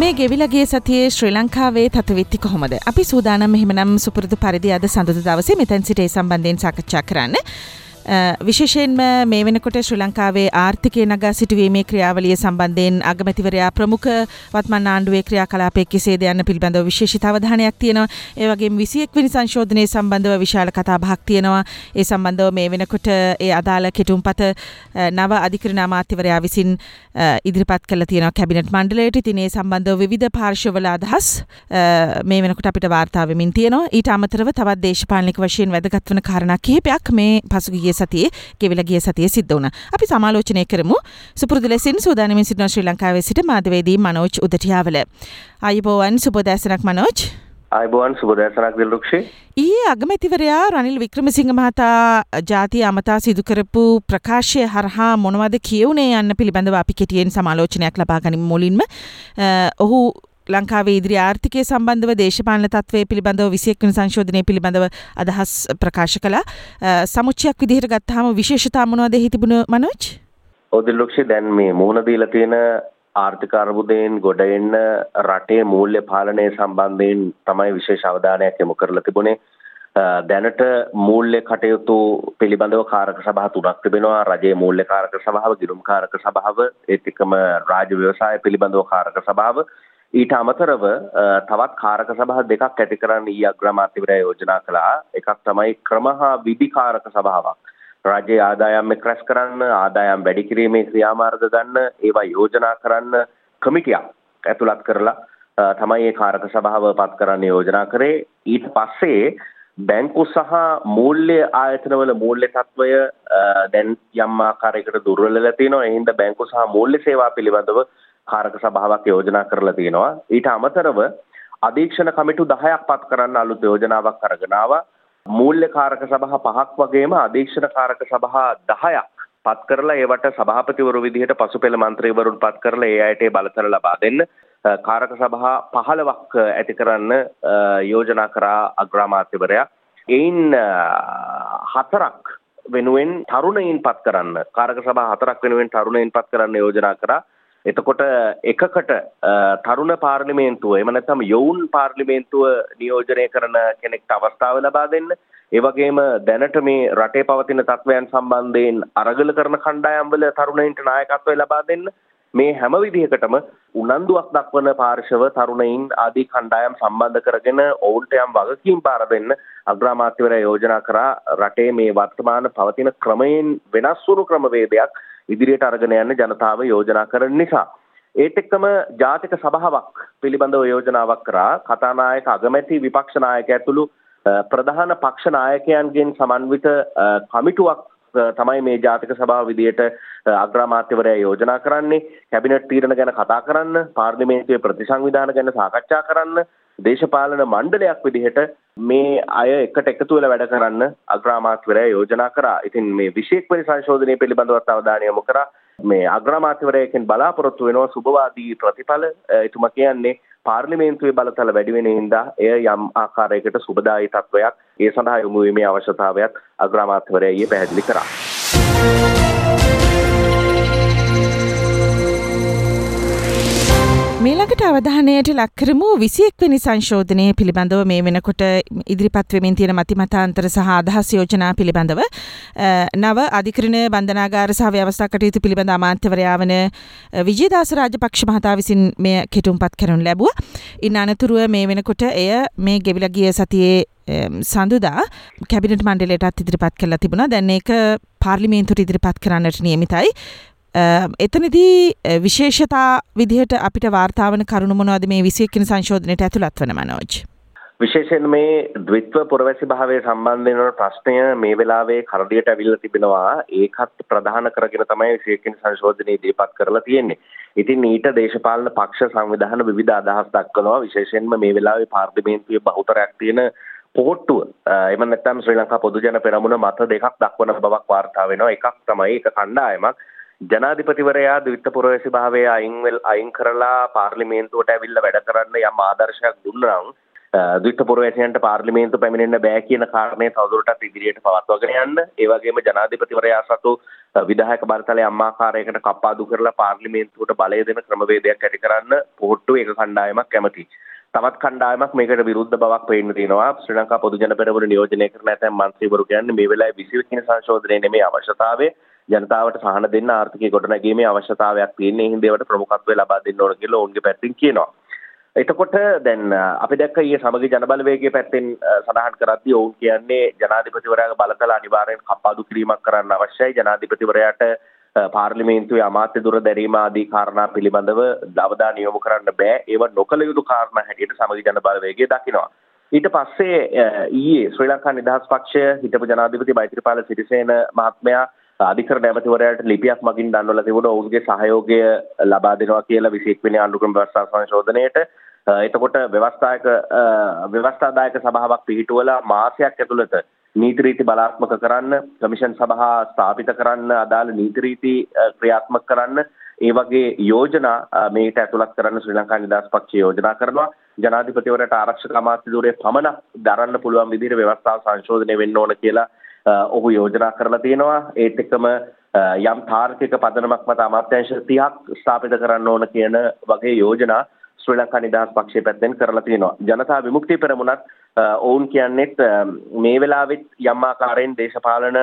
මේ ගෙවිලගේ සතියේ ශ්‍රී ලංකාවේ තත්විත්ති කොහොමද? අපි සූදානම් මෙහෙමනම් සුපුරුදු පරිදි අද සඳුදු දවසේ මෙතැන් සිට ඒ සම්බන්ධයෙන් සාකච්ඡා කරන්න. විශේෂයෙන්ම මේ වෙනකොට ශ්‍රී ලංකාවේ ආර්ථිකය නගා සිටුවීමේ ක්‍රියාවලිය සම්බන්ධයෙන් අගමැතිවරයා ප්‍රමුඛ වත්මන් ආණ්ඩුවේ ක්‍රියාකලාපයක් කෙසේද යන්න පිළිබඳව විශේෂිත අවධානයක් තියෙනවා. ඒ වගේම 21 වෙනි සංශෝධනයේ සම්බන්ධව විශාල කතාබහක් තියෙනවා. ඒ සම්බන්ධව මේ වෙනකොට ඒ අදාළ කෙටුම්පත නව අධිකරණ අමාත්‍යවරයා විසින් ඉදිරිපත් කළ තියෙනවා කැබිනට් මණ්ඩලයට. ඉතින් ඒ සම්බන්ධව විවිධ පාර්ශවවල අදහස් මේ වෙනකොට අපිට වාර්තා වෙමින් තියෙනවා. ඊට අමතරව තවත් දේශපාලනික වශයෙන් වැදගත් වන කාරණා කිහිපයක් මේ පසුගිය ගිය සතියේ ගෙවිල ගිය සතියේ සිද්ධ වුණා. අපි සමාලෝචනය කරමු. සුපුරුදු ලෙසින් සූදානමින් සිටින ශ්‍රී ලංකාවේ සිට මාධ්‍යවේදී මනෝජ් උදටියාවල. ආයුබෝවන් සුබෝදෑසනක් මනෝජ්. අයිබෝවන් සුබදෑසනක් දිල්ලුක්ෂි ඊයේ අගමැතිවරයා රනිල් වික්‍රමසිංහ මහතා ජාතිය අමතා සිදු කරපු ප්‍රකාශය හරහා මොනවද කියවුනේ යන්න පිළිබඳව අපි කෙටියෙන් සමාලෝචනයක් ලබා ගනිමු මුලින්ම ඔහු ලංකාවේ ඉදිරි ආර්ථිකය සම්බන්ධව දේශපාලන තත්ත්වය පිළිබඳව විසියක්වන සංශෝධනය පිළිබඳව අදහස් ප්‍රකාශ කළා. සමුච්චයක් විදිහට ගත්තාම විශේෂතා මොනවද හිතිබුණ මනෝජ්? ඔදිල්ලොක්ෂි දැන් මේ මුහුණ දීලා තියෙන ආර්ථික අර්බුදයෙන් ගොඩ එන්න රටේ මූල්‍ය පාලනය සම්බන්ධයෙන් තමයි විශේෂ අවධානයක් යොමු කරලා තිබුණේ. දැනට මූල්‍ය කටයුතු පිළිබඳව කාරක සභහ තුනක් තිබෙනවා. රජයේ මූල්‍ය කාරක සභාව ගිරුම් කාරක සභාව ඒත් එක්කම රාජ්‍ය ව්‍යවසාය පිළිබඳව කාරක සභාව. ඊට අමතරව තවත් කාරක සභහ දෙකක් ඇති කරන්න ඊ අග්‍රාමාත්‍යවරයා යෝජනා කළා. එකක් තමයි ක්‍රම හා විධිකාරක සභාවක්. රජයේ ආදායම් එක් රැස් කරන්න ආදායම් වැඩි කිරීමේ ක්‍රියාමාර්ග ගන්න ඒවා යෝජනා කරන්න කමිටියක් ඇතුළත් කරලා තමයි ඒ කාරක සභාව පත් කරන්න යෝජනා කරේ. ඊට පස්සේ බැංකු සහ මූල්‍ය ආයතනවල මූල්‍ය තත්ත්වය දැන් යම් ආකාරයකට දුර්වල වෙලා තියෙනවා. ඒ හින්දා බැංකු සහ මූල්‍ය සේවා පිළිබඳව කාරක සභාවක් යෝජනා කරලා තියෙනවා. ඊට අමතරව අධීක්ෂණ කමිටු 10ක් පත් කරන්න අලුත් යෝජනාවක් අරගෙන ආවා. මූල්‍ය කාරක සභා පහක් වගේම අධීක්ෂණ කාරක සභා 10ක් පත් කරලා ඒවට සභාපතිවරු විදිහට පසුපෙළ මන්ත්‍රීවරුන් පත් කරලා ඒ අයට බලතල ලබා දෙන්න කාරක සභා 15ක් ඇති කරන්න යෝජනා කරා අග්‍රාමාත්‍යවරයා. එයින් හතරක් වෙනුවෙන් තරුණයින් පත් කරන්න කාරක සභා හතරක් වෙනුවෙන් තරුණයින් පත් කරන්න යෝජනා කරා එතකොට එකකට තරුණ පාර්ලිමේන්තුව එම නැත්නම් යොවුන් පාර්ලිමේන්තුව නියෝජනය කරන කෙනෙක්ට අවස්ථාව ලබා දෙන්න. ඒ වගේම දැනට මේ රටේ පවතින තත්ත්වයන් සම්බන්ධයෙන් අරගල කරන කණ්ඩායම්වල තරුණයින්ට නායකත්වය ලබා දෙන්න. මේ හැම විදිහකටම උනන්දුවක් දක්වන පාර්ශව තරුණයින් ආදී කණ්ඩායම් සම්බන්ධ කරගෙන ඔවුන්ට යම් වගකීම් පාර දෙන්න අග්‍රාමාත්‍යවරයා යෝජනා කරා. රටේ මේ වර්තමාන පවතින ක්‍රමයෙන් වෙනස් වුණු ක්‍රමවේදයක් ඉදිරියට අරගෙන යන්න ජනතාව යෝජනා කරන නිසා. ඒත් එක්කම ජාතික සභාවක් පිළිබඳව යෝජනාවක් කරා කතානායක අගමැති විපක්ෂ නායක ඇතුළු ප්‍රධාන පක්ෂ නායකයන්ගෙන් සමන්විත කමිටුවක් තමයි මේ ජාතික සභාව විදියට අග්‍රාමාත්‍යවරයා යෝජනා කරන්නේ කැබිනට් තීරණ ගැන කතා කරන්න පාර්ලිමේන්තුවේ ප්‍රතිසංවිධාන ගැන සාකච්ඡා කරන්න දේශපාලන මණ්ඩලයක් විදිහට මේ අය එකට එකතු වෙලා වැඩ කරන්න අග්‍රාමාත්‍යවරයා යෝජනා කරා. ඉතින් මේ 21 වෙනි සංශෝධනය පිළිබඳවත් අවධානය යොමු කරා. මේ අග්‍රාමාත්‍යවරයෙක්ෙන් බලාපොරොත්තු වෙනවා සුබවාදී ප්‍රතිඵල. එතුමා කියන්නේ පාර්ලිමේන්තුවේ බලතල වැඩි වෙන හින්දා එය යම් ආකාරයකට සුබදායී තත්වයක් ඒ සඳහා යොමු වීමේ අවශ්‍යතාවයක් අග්‍රාමාත්‍යවරයා ඊයේ පැහැදිලි කරා. මේළඟට අවධානයට ලක්කරමු විසියෙක්වැනි සංශෝධනය පිළිබඳව මේ වෙනකොට ඉදිරිපත්වමින් තියෙන මතිමතාන්තර සහ අදහස් යෝජනා පිළිබඳව නව අධිකරණ බන්ධනාගාර සහ ව්‍යවස්ථා කටයුතු පිළිබඳ අමාත්‍යවරයා වන විජේදාස රාජපක්ෂ මහතා විසින් මෙය කෙටුම්පත් කරනු ලැබුවා. ඉන් අනතුරුව මේ වෙනකොට එය මේ ගෙවිල ගිය සතියේ සඳුදා කැබිනට මණ්ඩලයටත් ඉදිරිපත් කරලා තිබුණා. දැන් ඒක පාර්ලිමේන්තුවට ඉදිරිපත් කරන්නට නියමිතයි. එතනදී විශේෂතා විදිහට අපිට වාර්තාාවන කරුණු මොනවද මේ විසියක්කින සංශෝධනයට ඇතුළත් වන මනෝජ්. විශේෂයෙන් මේ ද්විත්ව පුරවැසි භාවය සම්බන්ධයෙන් වන ප්‍රශ්නය මේ වෙලාවේ කරඩියට ඇවිල්ලා තිබෙනවා ඒකත් ප්‍රධාන කරගෙන තමයි විශේෂයෙන් සංශෝධනයේ ඉදිරිපත් කරලා තියෙන්නේ. ඉතින් ඊට දේශපාලන පක්ෂ සංවිධාන විවිධ අදහස් දක්වනවා විශේෂයෙන්ම මේ වෙලාවේ පාර්ලිමේන්තුවේ බහුතරයක් තියෙන පොහොට්ටුව එම නැත්නම් ශ්‍රී ලංකා පොදු ජන පෙරමුණ මත දෙකක් දක්වන බවක් වාර්තා වෙනවා. එකක් තමයි එක කණ්ඩායමක් ජනාධිපතිවරයා ද්විත්ව පුරවැසි භාවය අයින් අයින් කරලා පාර්ලිමේන්තුවට ඇවිල්ලා වැඩ කරන්න යම් ආදර්ශයක් දුන්නා නම් ද්විත්ව පුරවැසියන්ට පාර්ලිමේන්තු පැමිණෙන්න බෑ කියන කාරණය තවදුරටත් ඉදිරියට පවත්වාගෙන යන්න. ඒ වගේම ජනාධිපතිවරයා සතු විධායක බලතලයේ අම්මාකාරයකට කප්පාදු කරලා පාර්ලිමේන්තුවට බලය දෙන ක්‍රමවේදයක් ඇති කරන්න පොහොට්ටු එක කණ්ඩායමක් කැමති. තවත් කණ්ඩායමක් මේකට විරුද්ධ බවක් පේන්න තියෙනවා ශ්‍රී ලංකා පොදු ජන පෙරමුණ නියෝජනය කරන ඇතැම් මන්ත්‍රීවරු කියන්නේ මේ වෙලාවේ 20 වෙනි සංශෝධනයේ නෙමෙයි අවශ්‍යතාවය. ජනතාවට සහන දෙන්න ආර්ථිකය ගොඩනැගීමේ අවශ්‍යතාවයක් තියෙන. ඒ හින්දා ඒවට ප්‍රමුඛත්වය ලබා දෙන්න ඕන කියලා ඔවුන්ගේ පැත්තෙන් කියනවා. එතකොට දැන් අපි දැක්ක ඊයේ සමගි ජනබලවේගයේ පැත්තෙන් සඳහන් කරද්දී ඔවුන් කියන්නේ ජනාධිපතිවරයාගේ බලතල අනිවාර්යෙන් කප්පාදු කිරීමක් කරන්න අවශ්‍යයි ජනාධිපතිවරයාට පාර්ලිමේන්තුවේ අමාත්‍ය දුර දැරීම ආදී කාරණා පිළිබඳව අවධානය යොමු කරන්න බෑ ඒව නොකළ යුතු කාරණා හැටියට සමගි ජනබලවේගය දකිනවා ඊට පස්සේ ඊයේ ශ්‍රී ලංකා නිදහස් පක්ෂය හිටපු ජනාධිපති මෛත්‍රීපාල සිරිසේන මහත්මයා අධිකරණ ඇමතිවරයාට ලිපියක් මගින් දන්වලා තිබුණා ඔවුන්ගේ සහයෝගය ලබා දෙනවා කියලා 21 වෙනි ආණ්ඩුක්‍රම ව්‍යවස්ථා සංශෝධනයේට. එතකොට ව්‍යවස්ථායක ව්‍යවස්ථාදායක සභාවක් පිහිටුවලා මාසයක් ඇතුළත නීති රීති බලාත්මක කරන්න කමිෂන් සභා ස්ථාපිත කරන්න අදාළ නීති රීති ක්‍රියාත්මක කරන්න ඒ වගේ යෝජනා මේට ඇතුළත් කරන්න ශ්‍රී ලංකා නිදහස් පක්ෂය යෝජනා කරනවා. ජනාධිපතිවරට ආරක්ෂක අමාත්‍ය ධූරය පමණක් දරන්න පුළුවන් විදිහට ව්‍යවස්ථාව සංශෝධනය වෙන්න ඕන කියලා ඔහු යෝජනා කරලා තියෙනවා ඒත් එක්කම යම් තාර්කික පදනමක් මත අමාත්‍යංශ 30ක් ස්ථාපිත කරන්න ඕන කියන වගේ යෝජනා ශ්‍රී ලංකා නිදහස් පක්ෂය පැත්තෙන් කරලා තියෙනවා. ජනතා විමුක්තිය පෙරමුණත් ඔවුන් කියන්නේත් මේ වෙලාවෙත් යම් ආකාරයෙන් දේශපාලන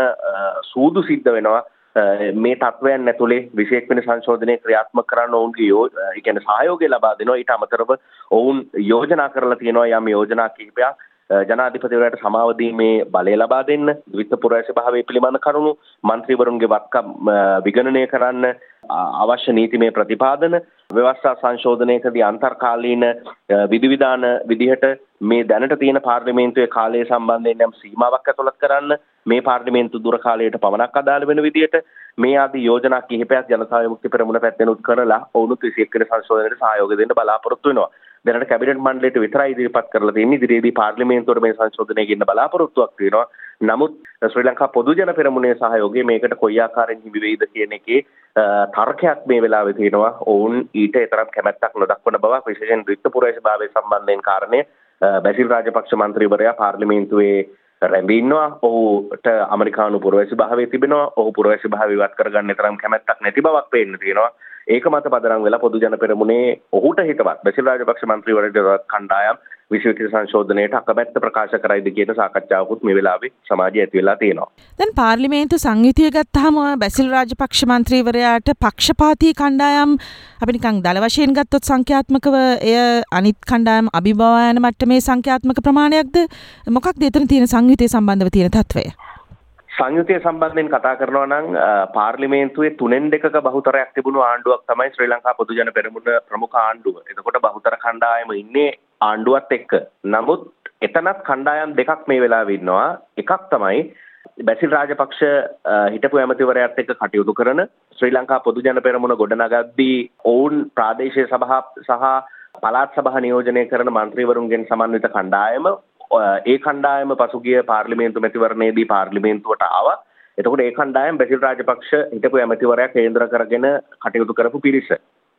සූදු සිද්ධ වෙනවා. මේ තත්වයන් ඇතුලේ විශේෂ වෙන සංශෝධනය ක්‍රියාත්මක කරන්න ඔවුන්ගේ ඒ කියන්නේ සහයෝගය ලබා දෙනවා. ඊට අමතරව ඔවුන් යෝජනා කරලා තියෙනවා යම් යෝජනා කිහිපයක් ජනාධිපතිවරයාට සමාව දීමේ බලය ලබා දෙන්න විත්ත පුරවැසි භාවය පිළිබඳ කරුණු මන්ත්‍රීවරුන්ගේ වත්කම් විගණනය කරන්න අවශ්‍ය නීතිමය ප්‍රතිපාදන ව්‍යවස්ථා සංශෝධනයකදී අන්තර්කාලීන විධිවිධාන විදිහට මේ දැනට තියෙන පාර්ලිමේන්තුවේ කාලය සම්බන්ධයෙන් යම් සීමාවක් ඇතුළත් කරන්න මේ පාර්ලිමේන්තු දුර කාලයට පමණක් අදාළ වෙන විදිහට මේ ආදී යෝජනා කිහිපයක් ජනතා විමුක්ති පෙරමුණ පැත්තෙන් උත් කරලා ඔවුනුත් 21 වෙනි සංශෝධනයට සහයෝගය දෙන්න බලාපොරොත්තු වෙනවා. දැනට කැබිනට් මණ්ඩලයට විතරයි ඉදිරිපත් කරලා තියෙන්නේ. ඉදිරියේදී පාර්ලිමේන්තුවට මේ සංශෝධනය ගෙන්න බලාපොරොත්තුවක් තියෙනවා. නමුත් ශ්‍රී ලංකා පොදු ජන පෙරමුණේ සහයෝගය මේකට කොයි ආකාරයෙන් හිමි වෙයිද කියන එකේ තර්කයක් මේ වෙලාවේ තියෙනවා. ඔවුන් ඊට තරම් කැමැත්තක් නොදක්වන බවක් විශේෂයෙන් ද්විත්ව පුරවැසි භාවය සම්බන්ධයෙන් කාරණය බැසිල් රාජපක්ෂ මන්ත්‍රීවරයා පාර්ලිමේන්තුවේ රැඳී ඉන්නවා. ඔහුට ඇමරිකානු පුරවැසි භාවය තිබෙනවා. ඔහු පුරවැසි භාවය ඉවත් කරගන්න තරම් කැමැත්තක් නැති බවක් පේන්න තියෙනවා. ඒක මත පදනම් වෙලා පොදු ජන පෙරමුණේ ඔහුට හිතවත් බැසිල් රාජපක්ෂ මන්ත්‍රීවරයාට කණ්ඩායම් විශ්වවිද්‍යාල සංශෝධනයට අකමැත්ත ප්‍රකාශ කරයිද කියන සාකච්ඡාවකුත් මේ වෙලාවේ සමාජයේ ඇති වෙලා තියෙනවා. දැන් පාර්ලිමේන්තු සංහිතිය ගත්තාම බැසිල් රාජපක්ෂ මන්ත්‍රීවරයාට පක්ෂපාතී කණ්ඩායම් අපි නිකන් දල වශයෙන් ගත්තොත් සංඛ්‍යාත්මකව එය අනිත් කණ්ඩායම් අභිභවායන මට්ටමේ සංඛ්‍යාත්මක ප්‍රමාණයක්ද මොකක්ද එතන තියෙන සංහිතිය සම්බන්ධව තියෙන තත්ත්වය? සංයුතිය සම්බන්ධයෙන් කතා කරනවා නම් පාර්ලිමේන්තුවේ තුනෙන් දෙකක බහුතරයක් තිබුණු ආණ්ඩුවක් තමයි ශ්‍රී ලංකා පොදු ජන පෙරමුණ ප්‍රමුඛ ආණ්ඩුව. එතකොට බහුතර කණ්ඩායම ඉන්නේ ආණ්ඩුවත් එක්ක. නමුත් එතනත් කණ්ඩායම් දෙකක් මේ වෙලාවේ ඉන්නවා. එකක් තමයි බැසිල් රාජපක්ෂ හිටපු ඇමතිවරයාත් එක්ක කටයුතු කරන ශ්‍රී ලංකා පොදු ජන පෙරමුණ ගොඩනගද්දී ඔවුන් ප්‍රාදේශීය සභා සහ පළාත් සභා නියෝජනය කරන මන්ත්‍රීවරුන්ගෙන් සමන්විත කණ්ඩායම ඒ කණ්ඩායම පසුගිය පාර්ලිමේන්තු මැතිවරණයේදී පාර්ලිමේන්තුවට ආවා. එතකොට ඒ කණ්ඩායම බැසිල් රාජපක්ෂ හිටපු ඇමතිවරයා කේන්ද්‍ර කරගෙන කටයුතු කරපු පිරිස.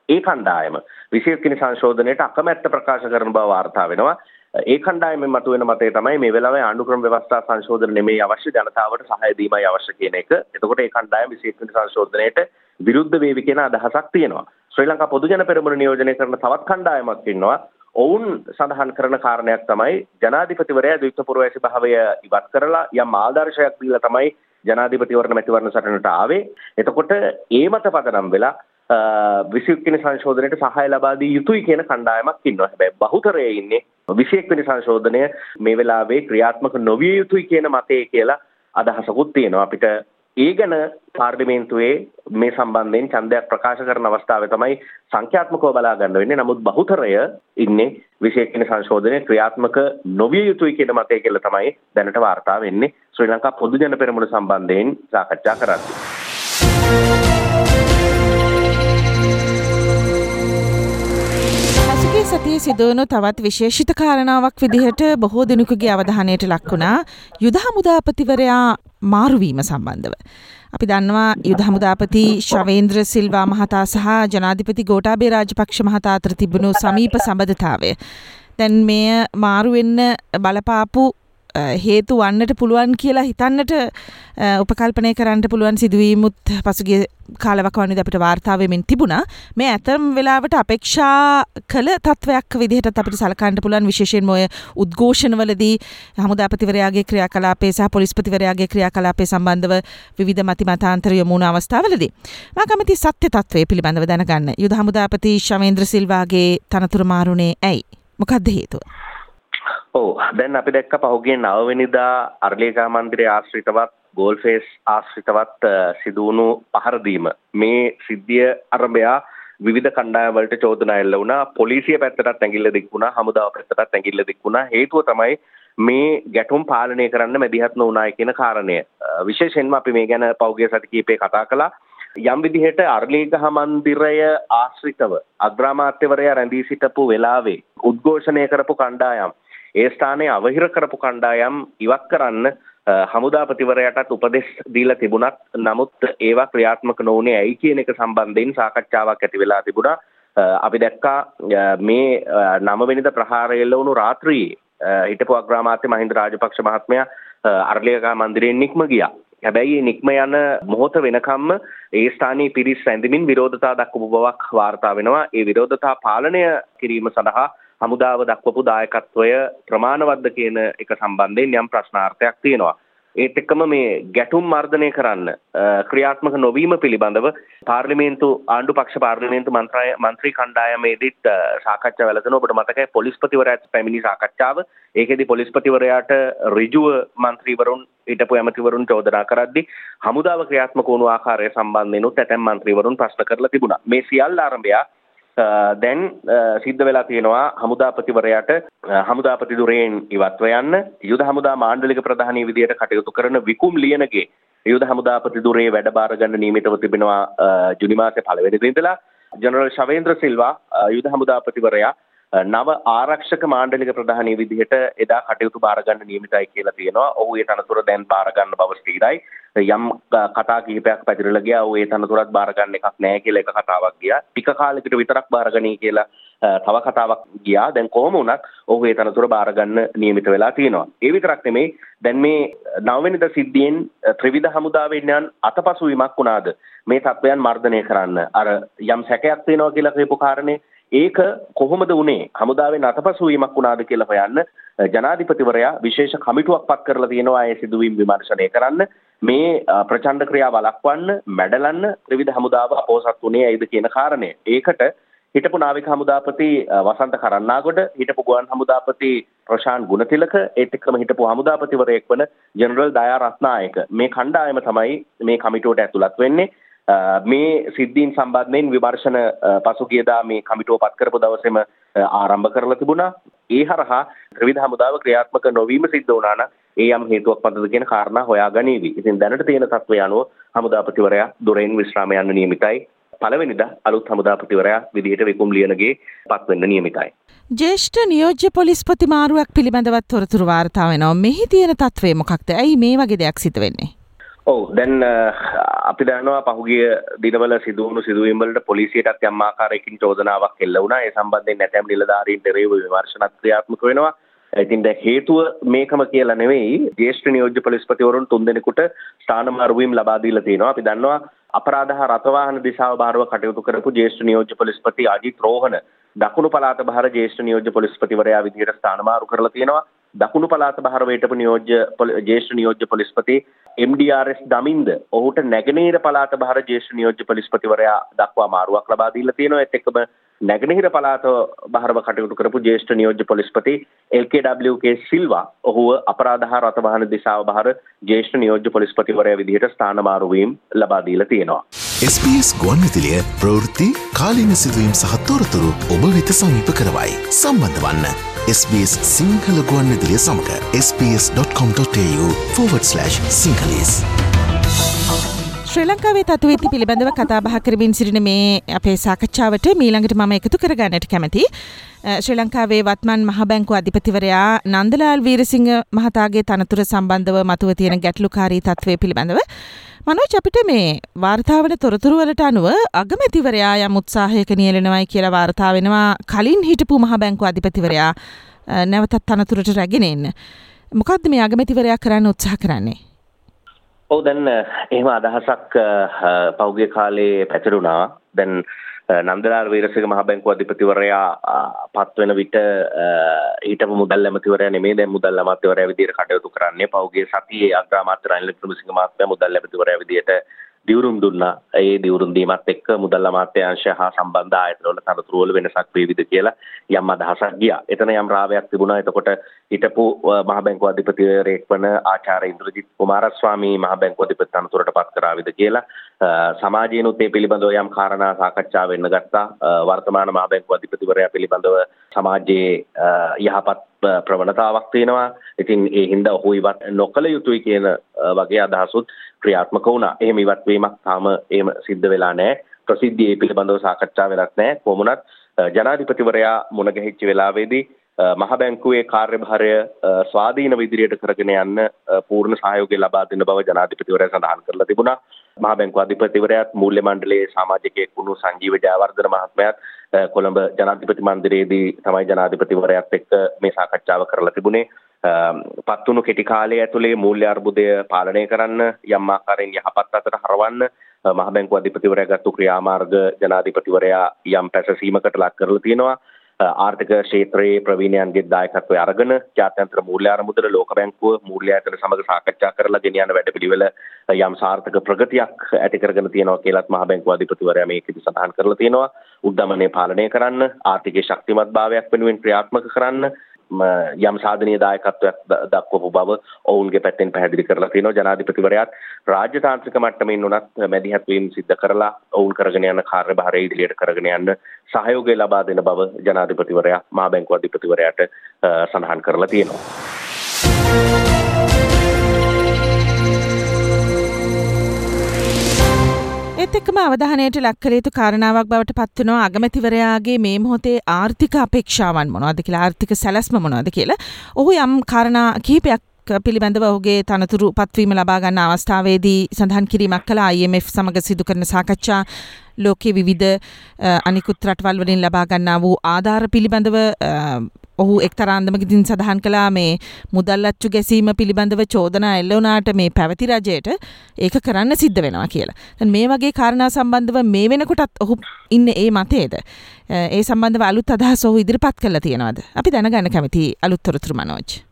ඒ කණ්ඩායම විශේෂ කිනි සංශෝධනයට අකමැත්ත ප්‍රකාශ කරන බව වාර්තා වෙනවා. ඒ කණ්ඩායමෙන් මතුවෙන මතය තමයි මේ වෙලාවේ ආණ්ඩුක්‍රම ව්‍යවස්ථා සංශෝධන නෙමෙයි අවශ්‍ය ජනතාවට සහාය දීමයි අවශ්‍ය කියන එක. එතකොට ඒ කණ්ඩායම විශේෂ කිනි සංශෝධනයට විරුද්ධ වේවි කියන අදහසක් තියෙනවා. ශ්‍රී ලංකා පොදු ජන පෙරමුණ නියෝජනය කරන තවත් කණ්ඩායමක් ඉන්නවා. ඔවුන් සඳහන් කරන කාරණයක් තමයි ජනාධිපතිවරයා ද්විත්ව පුරවැසි භාවය ඉවත් කරලා යම් ආදර්ශයක් දීලා තමයි ජනාධිපතිවරණ මැතිවරණ සටනට ආවේ. එතකොට ඒ මත පදනම් වෙලා විසික් වෙනි සංශෝධනයට සහාය ලබා දී යුතුයි කියන කණ්ඩායමක් ඉන්නවා. හැබැයි බහුතරයේ ඉන්නේ 21 වෙනි සංශෝධනය මේ වෙලාවේ ක්‍රියාත්මක නොවිය යුතුයි කියන මතය කියලා අදහසකුත් තියෙනවා. අපිට ඒ ගැන පාර්ලිමේන්තුවේ මේ සම්බන්ධයෙන් ඡන්දයක් ප්‍රකාශ කරන අවස්ථාවේ තමයි සංඛ්‍යාත්මකව බලා ගන්න වෙන්නේ. නමුත් බහුතරය ඉන්නේ විශේෂණ සංශෝධනය ක්‍රියාත්මක නොවිය යුතුයි කියන මතය කියලා තමයි දැනට වාර්තා වෙන්නේ. ශ්‍රී ලංකා පොදු ජන පෙරමුණ සම්බන්ධයෙන් සාකච්ඡා කරද්දී. සතිය සිදුවනු තවත් විශේෂිත කාරණාවක් විදිහට බොහෝ දෙනෙකුගේ අවධානයට ලක් වුණා යුද හමුදාපතිවරයා මාරුවීම සම්බන්ධව. අපි දන්නවා යුද හමුදාපති ශවේන්ද්‍ර සිල්වා මහතා සහ ජනාධිපති ගෝටාබේ රාජපක්ෂ මහතා අතර තිබුණු සමීප සබඳතාවය. දැන් මෙය මාරුවෙන්න බලපාපු හේතු වන්නට පුළුවන් කියලා හිතන්නට උපකල්පනය කරන්නට පුළුවන් සිදුවීමුත් පසුගේ කාලවකවනි අපිට වාර්තාවමින් තිබුණා. මේ ඇතරම් වෙලාවට අපේක්ෂා කළ තත්වයක් විදිහට අපිට සලකන්නට පුළුවන්. විශේෂයෙන් ඔය උද්ඝෝෂණවලදී හමුදාපතිවරයාගේ ක්‍රියාකලාපේ සහ පොලිස්පතිවරයාගේ ක්‍රියාකලාපේ සම්බන්ධව විවිධ මති මතාන්තර යොමුණ අවස්ථාවලදී. මා කැමති සත්‍ය තත්වය පිළිබඳව දැනගන්න. යුද හමුදාපති ශවේන්ද්‍ර සිල්වාගේ තනතුරු මාරුණේ ඇයි? මොකක්ද හේතුව? ඔව්. දැන් අපි දැක්ක පහුගිය නවවෙනිදා අරලියගා මන්දිරයේ ආශ්‍රිතවත් ගෝල්ෆේස් ආශ්‍රිතවත් සිදුවුණු පහරදීම. මේ සිද්ධිය අරබයා විවිධ කණ්ඩායම් වලට චෝදනා එල්ල වුණා. පොලිසිය පැත්තටත් ඇඟිල්ල දික් වුණා. හමුදාව පැත්තටත් ඇඟිල්ල දික් වුණා. හේතුව තමයි මේ ගැටුම් පාලනය කරන්න මැදිහත් නොවුනායි කියන කාරණය. විශේෂයෙන්ම අපි මේ ගැන පෞගේ සති කීපේ කතා කළා. යම් විදිහට අර්ලීගහ මන්දිරය ආශ්‍රිතව අග්‍රාමාත්‍යවරයා රැඳී සිටපු වෙලාවේ උද්ඝෝෂණය කරපු කණ්ඩායම් ඒ ස්ථානයේ අවහිර කරපු කණ්ඩායම් ඉවත් කරන්න හමුදාපතිවරයටත් උපදෙස් දීලා තිබුණත් නමුත් ඒවා ක්‍රියාත්මක නොවුනේ ඇයි කියන එක සම්බන්ධයෙන් සාකච්ඡාවක් ඇති වෙලා තිබුණා. අපි දැක්කා මේ නවවෙනිදා ප්‍රහාරය එල්ල වුණු රාත්‍රියේ හිටපු අග්‍රාමාත්‍ය මහින්ද රාජපක්ෂ මහත්මයා අරලියගා මන්දිරයෙන් නික්ම ගියා. හැබැයි නික්ම යන මොහොත වෙනකම්ම ඒ ස්ථානයේ පිරිස් රැඳෙමින් විරෝධතා දක්වපු බවක් වාර්තා වෙනවා. ඒ විරෝධතා පාලනය කිරීම සඳහා හමුදාව දක්වපු දායකත්වය ප්‍රමාණවත්ද කියන එක සම්බන්ධයෙන් යම් ප්‍රශ්නාර්ථයක් තියෙනවා. ඒත් එක්කම මේ ගැටුම් මර්ධනය කරන්න ක්‍රියාත්මක නොවීම පිළිබඳව පාර්ලිමේන්තු ආණ්ඩු පක්ෂ පාර්ලිමේන්තු මන්ත්‍රාය මන්ත්‍රී කණ්ඩායමේදීත් සාකච්ඡා වැළඳන ඔබට මතකයි පොලිස්පතිවරයාත් පැමිණි සාකච්ඡාව ඒකෙදි පොලිස්පතිවරයාට ඍජුව මන්ත්‍රීවරුන් හිටපු ඇමතිවරුන් චෝදනා කරද්දී හමුදාව ක්‍රියාත්මක වුණු ආකාරය සම්බන්ධයෙන් උත් ඇතැම් මන්ත්‍රීවරුන් ප්‍රශ්න කරලා තිබුණා මේ සියල්ල ආරම්භය දැන් සිද්ධ වෙලා තියෙනවා හමුදාපතිවරයාට හමුදාපති දුරයෙන් ඉවත්ව යන්න. යුද හමුදා මාණ්ඩලික ප්‍රධානී විදියට කටයුතු කරන විකුම් ලියනගේ යුද හමුදාපති දුරේ වැඩබාර ගන්න නියමිතව තිබෙනවා ජුනි මාසේ පළවෙනි දිනදලා ජනරල් ශවේන්ද්‍ර සිල්වා යුද හමුදාපතිවරයා නව ආරක්ෂක මාණ්ඩලික ප්‍රධානී විදිහට එදා කටයුතු බාරගන්න නියමිතයි කියලා තියෙනවා. ඔහු ඒ තනතුර දැන් බාරගන්න බව ස්ථිරයි. යම් කතා කිහිපයක් පැතිරලා ගියා. ඔහු ඒ තනතුරත් බාරගන්න එකක් නැහැ කියලා එක කතාවක් ගියා. ටික කාලෙකට විතරක් බාරගනී කියලා තව කතාවක් ගියා. දැන් කොහොම වුණත් ඔහු ඒ තනතුර බාරගන්න නියමිත වෙලා තියෙනවා. ඒ විතරක් නෙමෙයි දැන් මේ නවවෙනිදා සිද්ධියෙන් ත්‍රිවිධ හමුදාවෙන් යන අතපසු වීමක් වුණාද මේ තත්වයන් මර්ධනය කරන්න. අර යම් සැකයක් තියෙනවා කියලා කියපු කාරණේ ඒක කොහොමද වුණේ හමුදාවෙන් අතපසු වීමක් වුණාද කියලා හොයන්න ජනාධිපතිවරයා විශේෂ කමිටුවක් පත් කරලා තියෙනවා ඒ සිදුවීම් විමර්ශනය කරන්න මේ ප්‍රචණ්ඩ ක්‍රියා වළක්වන්න මැඩලන්න ත්‍රිවිධ හමුදාව අපෝසත් වුණේ ඇයිද කියන කාරණය. ඒකට හිටපු නාවික හමුදාපති වසන්ත කරන්නාගොඩ හිටපු ගුවන් හමුදාපති ප්‍රශාන් ගුණතිලක ඒත් එක්කම හිටපු හමුදාපතිවරයෙක් වන ජෙනරල් දයා රත්නායක මේ කණ්ඩායම තමයි මේ කමිටුවට ඇතුළත් වෙන්නේ. මේ සිද්ධීන් සම්බන්ධයෙන් විමර්ශන පසුගියදා මේ කමිටුව පත් කරපු දවසේම ආරම්භ කරලා තිබුණා. ඒ හරහා ත්‍රිවිධ හමුදාව ක්‍රියාත්මක නොවීම සිද්ධ වුණා නම් ඒ යම් හේතුවක් මතද කියන කාරණා හොයා ගනීවි. ඉතින් දැනට තියෙන තත්ත්වය අනුව හමුදාපතිවරයා දොරෙන් විශ්‍රාම යන්න නියමිතයි. පළවෙනිදා අලුත් හමුදාපතිවරයා විදිහට විකුම් ලියනගේ පත් වෙන්න නියමිතයි. ජේෂ්ඨ නියෝජ්‍ය පොලිස්පති මාරුවක් පිළිබඳවත් තොරතුරු වාර්තා වෙනවා. මෙහි තියෙන තත්ත්වය මොකක්ද? ඇයි මේ වගේ දෙයක් සිදු වෙන්නේ? ඔව් දැන් අපි දන්නවා පහුගිය දිනවල සිදුවුණු සිදුවීම් වලට පොලිසියටත් යම් ආකාරයකින් චෝදනාවක් එල්ල වුණා. ඒ සම්බන්ධයෙන් නැතම් නිලධාරීන්ට එරෙහිව විමර්ශනත් ක්‍රියාත්මක වෙනවා. ඉතින් දැන් හේතුව මේකම කියලා නෙවෙයි ජ්‍යෙෂ්ඨ නියෝජ්‍ය පොලිස්පතිවරුන් තුන්දෙනෙකුට ස්ථාන මාරුවීම් ලබා දීලා තියෙනවා. අපි දන්නවා අපරාධ හා රථවාහන දිශාව භාරව කටයුතු කරපු ජ්‍යෙෂ්ඨ නියෝජ්‍ය පොලිස්පති අජිත් රෝහණ දකුණු පළාත භාර ජ්‍යෙෂ්ඨ නියෝජ්‍ය පොලිස්පතිවරයා විදිහට ස්ථාන මාරු කරලා තියෙනවා. දකුණු පළාත භාරව හිටපු නියෝජ්‍ය ජ්‍යෙෂ්ඨ නියෝජ්‍ය පොලිස්පති MDRS දමින්ද ඔහුට නැගෙනහිර පළාත භාර ජ්‍යෙෂ්ඨ නියෝජ්‍ය පොලිස්පතිවරයා දක්වා මාරුවක් ලබා දීලා තියෙනවා ඒත් එක්කම නැගෙනහිර පළාත බහරව කටයුතු කරපු ජ්‍යෙෂ්ඨ නියෝජ්‍ය පොලිස්පති LKWK සිල්වා ඔහුව අපරාධ හා රථවාහන දිසාව බහර ජ්‍යෙෂ්ඨ නියෝජ්‍ය පොලිස්පතිවරයා විදිහට ස්ථානමාරු වීම ලබා දීලා තියෙනවා. SBS ගුවන්විදිලිය ප්‍රවෘත්ති කාලීන සිදුවීම් සහ තොරතුරු ඔබ වෙත සමීප කරවයි. සම්බන්ධ වන්න SBS සිංහල ගුවන්විදිලිය සමඟ sps.com.tu/ සිංහලස්. ශ්‍රී ලංකාවේ තත්ත්වවෙත්ති පිළිබඳව කතා බහ කරමින් සිටින මේ අපේ සාකච්ඡාවට මීළඟට මම එකතු කරගන්නට කැමති. ශ්‍රී ලංකාවේ වත්මන් මහබැංකු අධිපතිවරයා නන්දලාල් වීරසිංහ මහතාගේ තනතුර සම්බන්ධව මතුව තියෙන ගැටලුකාරී තත්ත්වය පිළිබඳව මනෝජ් අපිට මේ වාර්තාවන තොරතුරුවලට අනුව අගමැතිවරයා යම් උත්සාහයක නියලෙනවයි කියලා වාර්තා වෙනවා කලින් හිටපු මහ බැංකු අධිපතිවරයා නැවතත් තනතුරට රැගෙන එන්න. මොකක්ද මේ අගමැතිවරයා කරන්න උත්සාහ කරන්නේ? ඔව් දැන් එහෙම අදහසක් පෞගේ කාලේ පැතිරුණා. දැන් නන්දලාල් වීරසිංහ මහ බැංකුව අධිපතිවරයා පත් වෙන විට හිටපු මුදල් ඇමතිවරයා නෙමෙයි දැන් මුදල් අමාත්‍යවරයා විදිහට කටයුතු කරන්නේ. පෞගේ සතියේ අග්‍රාමාත්‍ය රනිල් වික්‍රමසිංහ මහත්මයා මුදල් ඇමතිවරයා විදිහට දිවුරුම් දුන්නා. ඒ දිවුරුම් දීමත් එක්ක මුදල් අමාත්‍යාංශය හා සම්බන්ධ ආයතනවල තනතුරු වල වෙනසක් වේවිද කියලා යම් අදහසක් ගියා. එතන යම් රාවයක් තිබුණා. එතකොට හිටපු මහ බැංකුව අධිපතිවරයෙක් වන ආචාර්ය ඉන්ද්‍රජිත් කුමාරස්වාමී මහ බැංකුව අධිපති තනතුරට පත් කරාවිද කියලා සමාජයනුත් ඒ පිළිබඳව යම් කාරණා සාකච්ඡා වෙන්න ගත්තා. වර්තමාන මහ බැංකුව අධිපතිවරයා පිළිබඳව සමාජයේ යහපත් ප්‍රවණතාවක් තියෙනවා. ඉතින් ඒ හින්දා ඔහු ඉවත් නොකළ යුතුයි කියන වගේ අදහසුත් ක්‍රියාත්මක වුණා. එහෙම ඉවත් වීමක් තාම එහෙම සිද්ධ වෙලා නැහැ. ප්‍රසිද්ධියේ පිළිබඳව සාකච්ඡා වෙලක් නැහැ. කොමුණත් ජනාධිපතිවරයා මුණ ගැහිච්ච වෙලාවේදී මහ බැංකුවේ කාර්යභාරය ස්වාධීන විදිහට කරගෙන යන්න පූර්ණ සහයෝගය ලබා දෙන බව ජනාධිපතිවරයා සඳහන් කරලා තිබුණා. මහ බැංකුව අධිපතිවරයාත් මූල්‍ය මණ්ඩලයේ සමාජිකයෙක් වුණු සංජීව ජයවර්ධන මහත්මයාත් කොළඹ ජනාධිපති මන්දිරයේදී තමයි ජනාධිපතිවරයාත් එක්ක මේ සාකච්ඡාව කරලා තිබුණේ. පත්වුණු කෙටි කාලය ඇතුළේ මූල්‍ය අර්බුදය පාලනය කරන්න යම් ආකාරයෙන් යහපත් අතට හරවන්න මහ බැංකුව අධිපතිවරයා ගත්තු ක්‍රියාමාර්ග ජනාධිපතිවරයා යම් පැසසීමකට ලක් කරලා තියෙනවා ආර්ථික ක්ෂේත්‍රයේ ප්‍රවීණයන්ගේ දායකත්වය අරගෙන ජාත්‍යන්තර මූල්‍ය අරමුදල ලෝක බැංකුව මූල්‍ය ආයතන සමග සාකච්ඡා කරලා ගෙන යන වැඩපිළිවෙල යම් සාර්ථක ප්‍රගතියක් ඇති කරගෙන තියෙනවා කියලාත් මහ බැංකුව අධිපතිවරයා මේකෙදි සඳහන් කරලා තියෙනවා. උද්දමනය පාලනය කරන්න ආර්ථිකයේ ශක්තිමත් භාවයක් වෙනුවෙන් ක්‍රියාත්මක කරන්න යම් සාධනීය දායකත්වයක් දක්වපු බව ඔවුන්ගේ පැත්තෙන් පැහැදිලි කරලා තියෙනවා ජනාධිපතිවරයාත් රාජ්‍ය තාන්ත්‍රික මට්ටමින් උනත් මැදිහත් වීම සිද්ධ කරලා ඔවුන් කරගෙන යන කාර්යභාරය ඉදිරියට කරගෙන යන්න සහයෝගය ලබා දෙන බව ජනාධිපතිවරයා මහා බැංකුව අධිපතිවරයාට සඳහන් කරලා තියෙනවා. ඒත් එක්කම අවධානයට ලක්කර යුතු කාරණාවක් බවට පත්වනවා අගමැතිවරයාගේ මේ මොහොතේ ආර්ථික අපේක්ෂාවන් මොනවද කියලා ආර්ථික සැලැස්ම මොනවද කියලා. ඔහු යම් කාරණා කිහිපයක් පිළිබඳව ඔහුගේ තනතුරු පත්වීම ලබා ගන්න අවස්ථාවේදී සඳහන් කිරීමක් කළ IMF සමග සිදු කරන සාකච්ඡා ලෝකයේ විවිධ අනිකුත් රටවල් වලින් ලබා ගන්නා වූ ආධාර පිළිබඳව ඔහු එක්තරාන්දමකිතින් සඳහන් කලා මේ මුදල්ලච්චු ගැසීම පිළිබඳව චෝදනා එල්ලවනාට මේ පැවති රජයට ඒක කරන්න සිද්ධ වෙනවා කියලා. මේ වගේ කාරණා සම්බන්ධව මේ වෙනකොටත් ඔහු ඉන්න ඒ මතේද. ඒ සම්බන්ධව අලුත් අදහස් ඔහු ඉදිරිපත් කළ තියෙනවද. අපි දැනගන්න කැමති අලුත්තොරතුරු මනෝජ්.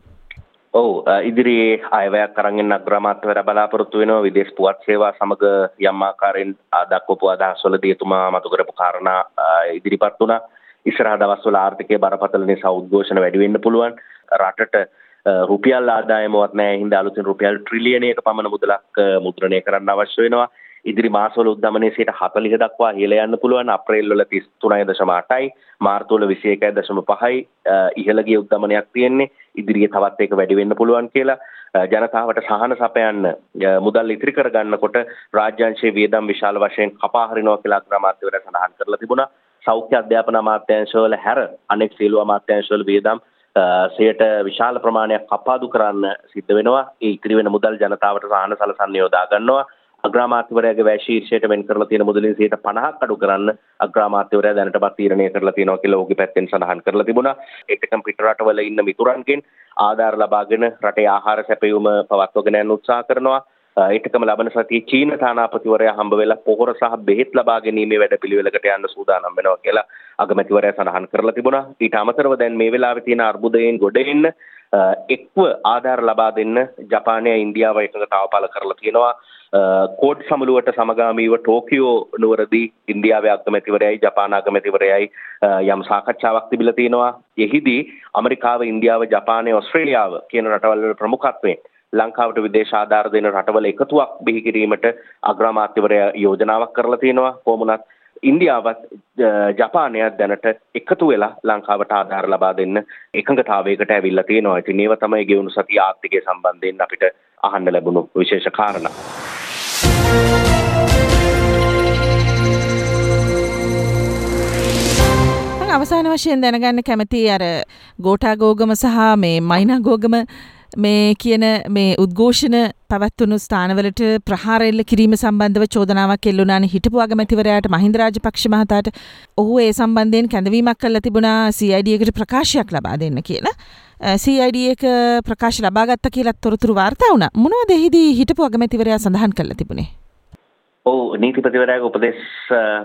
ඔව් ඉදිරියේ අයවැයක් කරගෙන අග්‍රාමාත්‍යවරයා බලාපොරොත්තු වෙනවා. විදේශ පුවත් සේවා සමග යම් ආකාරයෙන් දක්වපු අදහස්වලදී එතුමා මතු කරපු කාරණා ඉදිරිපත් වුණා. ඉස්සරහ දවස්වල ආර්ථිකය බරපතල නිසා උද්ඝෝෂණ වැඩි වෙන්න පුළුවන්. රටට රුපියල් ආදායමවත් නැහැ. හින්දා අලුතින් රුපියල් ට්‍රිලියනයක පමණ මුදලක් මුද්‍රණය කරන්න අවශ්‍ය වෙනවා. ඉදිරි මාසවල උද්දමනයේ 40 දක්වා ඉහළ යන්න පුළුවන්. අප්‍රේල් වල 33.8යි මාර්තු වල 21.5යි ඉහළ ගිය උද්දමනයක් තියෙන්නේ. ඉදිරියේ තවත් ඒක වැඩි වෙන්න පුළුවන් කියලා ජනතාවට සහන සපයන්න මුදල් ඉතිරි කරගන්නකොට රාජ්‍යංශයේ වියදම් විශාල වශයෙන් කපා හරිනවා කියලා අග්‍රාමාත්‍යවරයා සඳහන් කරලා තිබුණා. සෞඛ්‍ය අධ්‍යාපන අමාත්‍යංශවල හැර අනෙක් සියලු අමාත්‍යංශවල වියදම් සයට විශාල ප්‍රමාණයක් කපාදු කරන්න සිද්ධ වෙනවා. ඒ ඉතිරි වෙන මුදල් ජනතාවට සාහන සලසන්න යොදා ගන්නවා අග්‍රාමාත්‍යවරයාගේ වැය ශීර්ෂයට වෙන් කරලා තියෙන මුදලින් 50ක් අඩු කරන්න අග්‍රාමාත්‍යවරයා දැනටමත් තීරණය කරලා තියෙනවා කියලා ඔහුගේ පැත්තෙන් සඳහන් කරලා තිබුණා. ඒකකම් පිට රටවල ඉන්න මිතුරන්ගෙන් ආධාර ලබාගෙන රටේ ආහාර සැපයුම පවත්වාගෙන යන්න උත්සාහ කරනවා. ඒටකම ලබන සතියේ චීන තානාපතිවරයා හම්බ වෙලා පොහොර සහ බෙහෙත් ලබා ගැනීමේ වැඩපිළිවෙලකට යන්න සූදානම් වෙනවා කියලා අගමැතිවරයා සඳහන් කරලා තිබුණා. ඊට අමතරව දැන් මේ වෙලාවේ තියෙන අර්බුදයෙන් ගොඩ එන්න එක්ව ආධාර ලබා දෙන්න ජපානය ඉන්දියාව එකඟතාව පළ කරලා තියෙනවා. කෝඩ් සමුළුවට සමගාමීව ටෝකියෝ නුවරදී ඉන්දියාවේ අගමැතිවරයයි ජපාන අගමැතිවරයයි යම් සාකච්ඡාවක් තිබිලා තියෙනවා. එහිදී ඇමරිකාව, ඉන්දියාව, ජපානය, ඔස්ට්‍රේලියාව කියන රටවල් වල ප්‍රමුඛත්වයෙන් ලංකාවට විදේශ ආධාර දෙන රටවල එකතුවක් බිහි කිරීමට අග්‍රාමාත්‍යවරයා යෝජනාවක් කරලා තියෙනවා. කොහොමුණත් ඉන්දියාවත් ජපානයක් දැනට එකතු වෙලා ලංකාවට ආධාර ලබා දෙන්න එකඟතාවයකට ඇවිල්ලා තියෙනවා. ඉතින් ඒව තමයි ගෙවුණු සතිය ආර්ථිකය සම්බන්ධයෙන් අපිට අහන්න ලැබුණු විශේෂ කාරණා. අවසාන වශයෙන් දැනගන්න කැමති අර ගෝටා ගෝගම සහ මේ මයිනා ගෝගම මේ කියන මේ උද්ඝෝෂණ පැවැත්වුණු ස්ථානවලට ප්‍රහාරෙල්ල කිරීම සම්බන්ධව චෝදනාවක් එල්ලුණාන හිටපු අගමැතිවරයාට මහින්ද රාජපක්ෂ මහතාට ඔහු ඒ සම්බන්ධයෙන් කැඳවීමක් කළා තිබුණා CID එකට ප්‍රකාශයක් ලබා දෙන්න කියලා. CID එක ප්‍රකාශ ලබාගත්ත කියලත් තොරතුරු වාර්තා වුණා. මොනවද එහිදී හිටපු අගමැතිවරයා සඳහන් කළා තිබුණේ? ඔව් නීතිපතිවරයාගේ උපදෙස්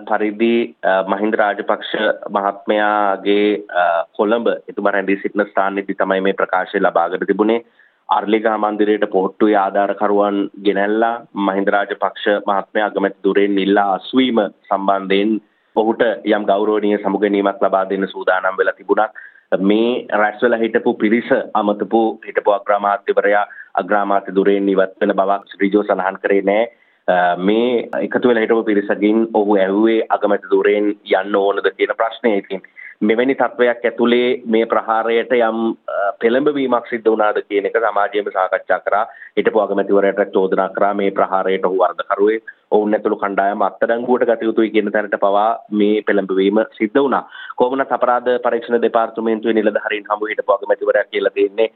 පරිදි මහින්ද රාජපක්ෂ මහත්මයාගේ කොළඹ එතුමා රැඳී සිටින ස්ථානයේදී තමයි මේ ප්‍රකාශය ලබාගෙන තිබුණේ අර්ලිගා මන්දිරයට පොහොට්ටුවේ ආධාරකරුවන් ගෙනැල්ලා මහින්ද රාජපක්ෂ මහත්මයා අගමැති දුරෙන් ඉල්ලා අස්වීම සම්බන්ධයෙන් ඔහුට යම් ගෞරවනීය සමුගැනීමක් ලබා දෙන්න සූදානම් වෙලා තිබුණා මේ රැස්වල හිටපු පිරිස අමතපු හිටපු අග්‍රාමාත්‍යවරයා අග්‍රාමාත්‍ය දුරෙන් ඉවත් වෙන බවක් ශ්‍රීජෝ සඳහන් කරේ නෑ. Uh, මේ එකතු වෙලා හිටපු පිරිසකින් ඔහු ඇහුවේ අගමැති දුරෙන් යන්න ඕනද කියන ප්‍රශ්නය ඉතින්. මෙවැනි තත්වයක් ඇතුලේ මේ ප්‍රහාරයට යම් පෙළඹවීමක් සිද්ධ වුණාද කියන එක සමාජයේම සාකච්ඡා කරා හිටපු අගමැතිවරයාට චෝදනා කරා මේ ප්‍රහාරයට ඔහු වර්ධකරුවේ ඔවුන් ඇතුළු කණ්ඩායම අත්අඩංගුවට ගත යුතුයි කියන තැනට පවා මේ පෙළඹවීම සිද්ධ වුණා කොහොමනත් අපරාධ පරීක්ෂණ දෙපාර්තමේන්තුවේ නිලධාරීන් හමු හිටපු අගමැතිවරයා කියලා දෙන්නේ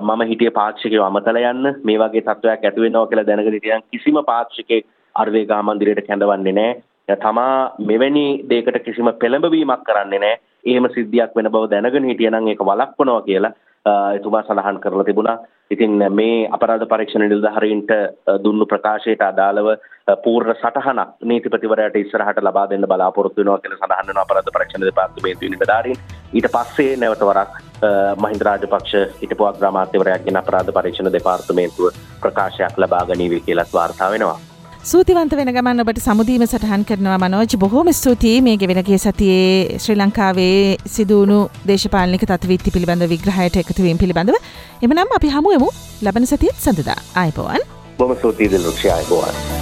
මම හිටිය පාක්ෂිකයෝ අමතල යන්න මේ වගේ තත්ත්වයක් ඇති වෙනවා කියලා දැනගෙන හිටියන් කිසිම පාක්ෂිකෙක් අර්වේගා මන්දිරයට කැඳවන්නේ නැහැ. තමා මෙවැනි දෙයකට කිසිම පෙළඹවීමක් කරන්නේ නැහැ. එහෙම සිද්ධියක් වෙන බව දැනගෙන හිටියනම් ඒක වළක්වනවා කියලා එතුමා සඳහන් කරලා තිබුණා. ඉතින් මේ අපරාධ පරීක්ෂණ නිලධාරීන්ට දුන්නු ප්‍රකාශයට අදාළව පූර්ණ සටහනක් නීතිපතිවරයාට ඉස්සරහට ලබා දෙන්න බලාපොරොත්තු වෙනවා කියලා සඳහන් වෙනවා අපරාධ පරීක්ෂණ දෙපාර්තමේන්තුවේ නිලධාරීන්. ඊට පස්සේ නැවත වරක් මහින්ද රාජපක්ෂ හිටපු අග්‍රාමාත්‍යවරයාගෙන් අපරාධ පරීක්ෂණ දෙපාර්තමේන්තුව ප්‍රකාශයක් ලබා ගනීවි කියලත් වාර්තා වෙනවා. සූතිවන්ත වෙන ගමන් ඔබට සමුදීම සටහන් කරනවා මනෝජ්. බොහෝම ස්තුතියි මේ ගෙවෙනගේ සතියේ ශ්‍රී ලංකාවේ සිදුවුණු දේශපාලනික තත්විත්ති පිළිබඳ විග්‍රහයට එකතුවීම පිළිබඳව. එමනම් අපි හමුවමු. ලබන සතියත් සඳදා. අයිපවන් බොම සූතිීද ලක්ෂ අයිපවන්.